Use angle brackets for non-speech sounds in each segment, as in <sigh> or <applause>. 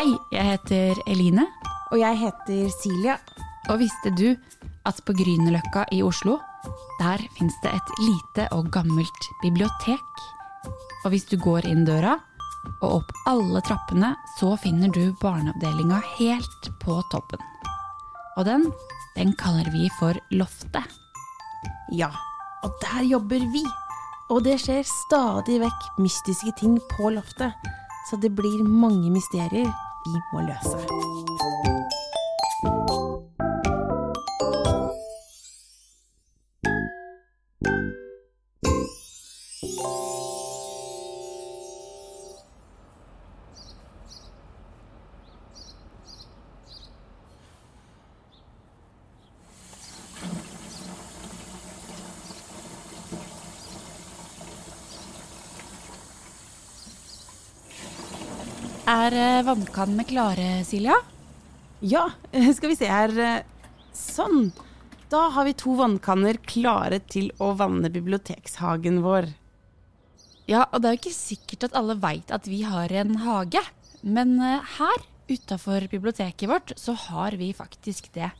Hei, jeg heter Eline. Og jeg heter Silja. Og visste du at på Grünerløkka i Oslo, der fins det et lite og gammelt bibliotek? Og hvis du går inn døra og opp alle trappene, så finner du barneavdelinga helt på toppen. Og den, den kaller vi for Loftet. Ja, og der jobber vi. Og det skjer stadig vekk mystiske ting på loftet. Så det blir mange mysterier vi må løse. Er eh, vannkannene klare, Silja? Ja, <laughs> skal vi se her. Sånn. Da har vi to vannkanner klare til å vanne bibliotekshagen vår. Ja, og det er jo ikke sikkert at alle veit at vi har en hage. Men eh, her utafor biblioteket vårt så har vi faktisk det.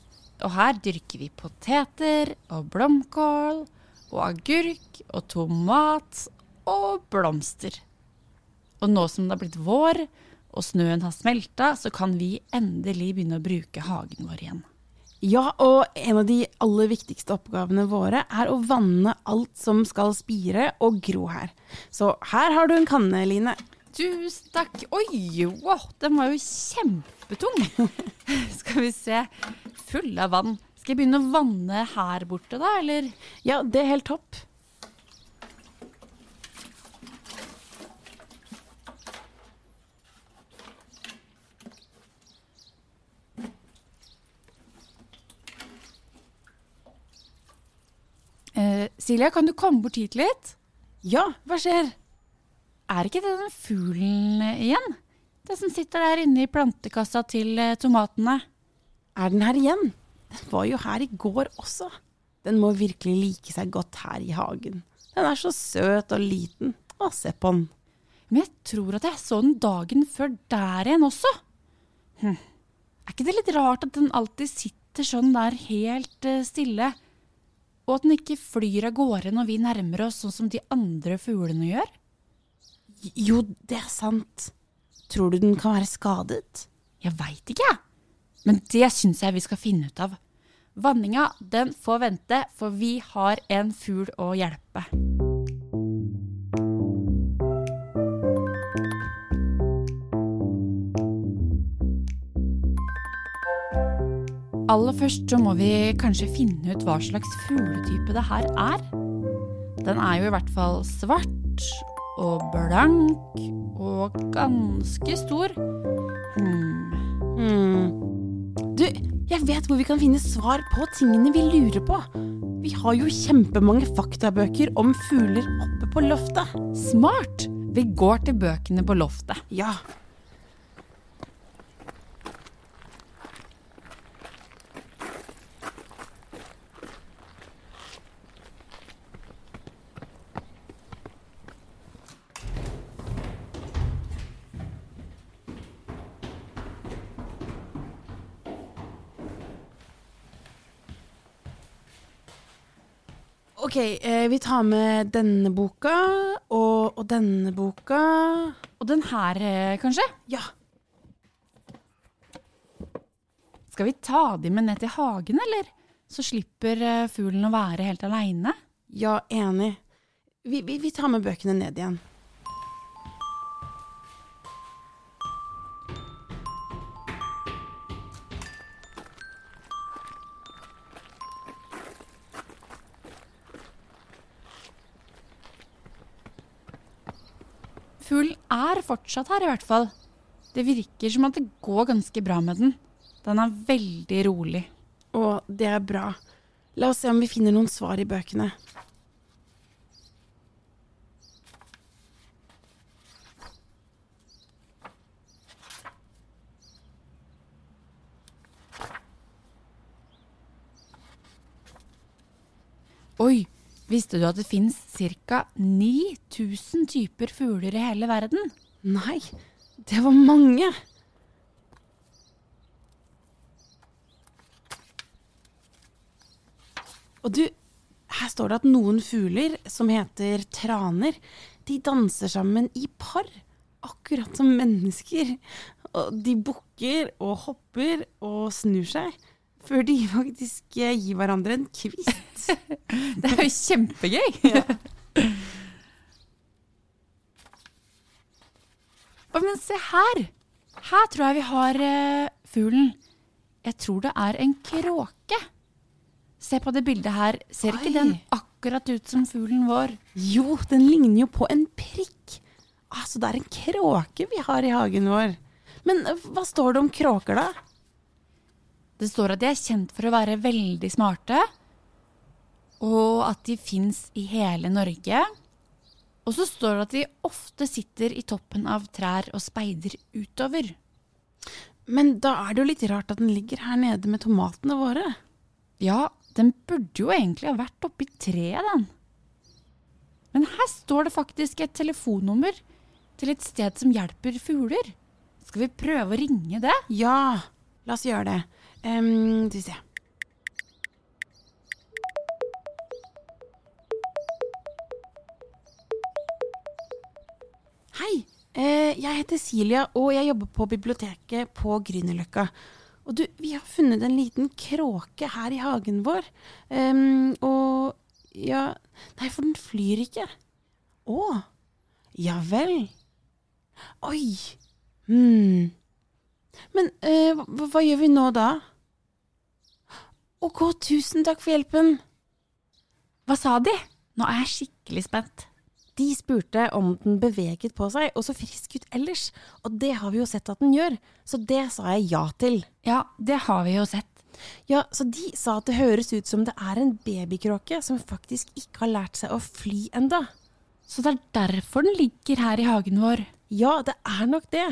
Og her dyrker vi poteter og blomkål og agurk og tomat og blomster. Og nå som det har blitt vår og snøen har smelta, så kan vi endelig begynne å bruke hagen vår igjen. Ja, og en av de aller viktigste oppgavene våre er å vanne alt som skal spire og gro her. Så her har du en kanne, Line. Tusen takk. Oi, wow, den var jo kjempetung. <laughs> Skal vi se. Full av vann. Skal jeg begynne å vanne her borte, da, eller? Ja, det er helt topp. Eh, Silja, kan du komme bort hit litt? Ja, hva skjer? Er ikke det den fuglen igjen? Det som sitter der inne i plantekassa til eh, tomatene. Er den her igjen? Den var jo her i går også. Den må virkelig like seg godt her i hagen. Den er så søt og liten. Å, se på den. Men jeg tror at jeg så den dagen før der igjen også. Hm. Er ikke det litt rart at den alltid sitter sånn der helt eh, stille? Og at den ikke flyr av gårde når vi nærmer oss, sånn som de andre fuglene gjør? Jo, det er sant. Tror du den kan være skadet? Jeg veit ikke, jeg. Men det syns jeg vi skal finne ut av. Vanninga, den får vente, for vi har en fugl å hjelpe. Aller først så må vi kanskje finne ut hva slags fugletype det her er. Den er jo i hvert fall svart og blank og ganske stor. Hmm. Hmm. Du, jeg vet hvor vi kan finne svar på tingene vi lurer på. Vi har jo kjempemange faktabøker om fugler oppe på loftet. Smart! Vi går til bøkene på loftet. Ja. Ok, eh, vi tar med denne boka og, og denne boka. Og den her, eh, kanskje? Ja. Skal vi ta de med ned til hagen, eller? Så slipper eh, fuglen å være helt aleine? Ja, enig. Vi, vi, vi tar med bøkene ned igjen. Fuglen er fortsatt her, i hvert fall. Det virker som at det går ganske bra med den. Den er veldig rolig. Å, det er bra. La oss se om vi finner noen svar i bøkene. Visste du at det fins ca. 9000 typer fugler i hele verden? Nei, det var mange. Og du, her står det at noen fugler, som heter traner, de danser sammen i par. Akkurat som mennesker. Og de bukker og hopper og snur seg, før de <laughs> faktisk gir hverandre en kvist. <laughs> Det er jo kjempegøy! Å, men se her! Her tror jeg vi har eh, fuglen. Jeg tror det er en kråke. Se på det bildet her. Ser ikke Oi. den akkurat ut som fuglen vår? Jo, den ligner jo på en prikk. Altså, det er en kråke vi har i hagen vår. Men eh, hva står det om kråker, da? Det står at de er kjent for å være veldig smarte, og at de fins i hele Norge. Og så står det at de ofte sitter i toppen av trær og speider utover. Men da er det jo litt rart at den ligger her nede med tomatene våre. Ja, den burde jo egentlig ha vært oppi treet, den. Men her står det faktisk et telefonnummer til et sted som hjelper fugler. Skal vi prøve å ringe det? Ja, la oss gjøre det. Um, skal vi se. Jeg heter Silja, og jeg jobber på biblioteket på Grünerløkka. Og du, vi har funnet en liten kråke her i hagen vår. Um, og ja Nei, for den flyr ikke. Å. Ja vel. Oi. Hm. Men uh, hva, hva gjør vi nå da? Ok, tusen takk for hjelpen. Hva sa de? Nå er jeg skikkelig spent. De spurte om den beveget på seg og så frisk ut ellers, og det har vi jo sett at den gjør, så det sa jeg ja til. Ja, det har vi jo sett. Ja, så de sa at det høres ut som det er en babykråke som faktisk ikke har lært seg å fly enda. Så det er derfor den ligger her i hagen vår. Ja, det er nok det.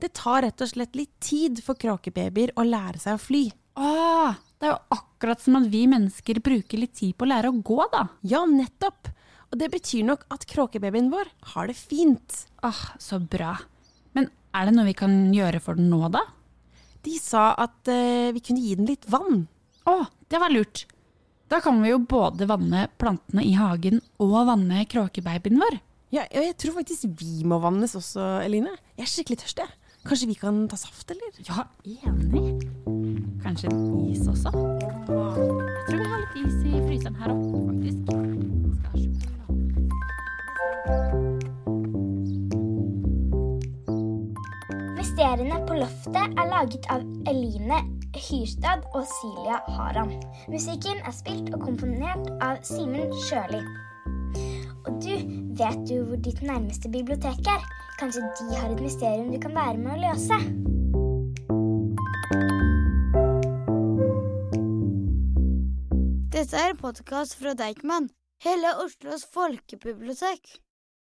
Det tar rett og slett litt tid for kråkebabyer å lære seg å fly. Åh, det er jo akkurat som at vi mennesker bruker litt tid på å lære å gå, da. Ja, nettopp. Og det betyr nok at kråkebabyen vår har det fint. Åh, så bra. Men er det noe vi kan gjøre for den nå, da? De sa at eh, vi kunne gi den litt vann. Å, det var lurt. Da kan vi jo både vanne plantene i hagen og vanne kråkebabyen vår. Ja, ja, jeg tror faktisk vi må vannes også, Eline. Jeg er skikkelig tørst, jeg. Kanskje vi kan ta saft, eller? Ja, enig. Kanskje en is også? Jeg tror vi har litt is i fryseren her òg, faktisk. Mysteriene på loftet er laget av Eline Hyrstad og Silja Haram. Musikken er spilt og komponert av Simen Sjøli. Og du, vet du hvor ditt nærmeste bibliotek er? Kanskje de har et mysterium du kan være med å løse? Dette er en podkast fra Deichman, hele Oslos folkebibliotek.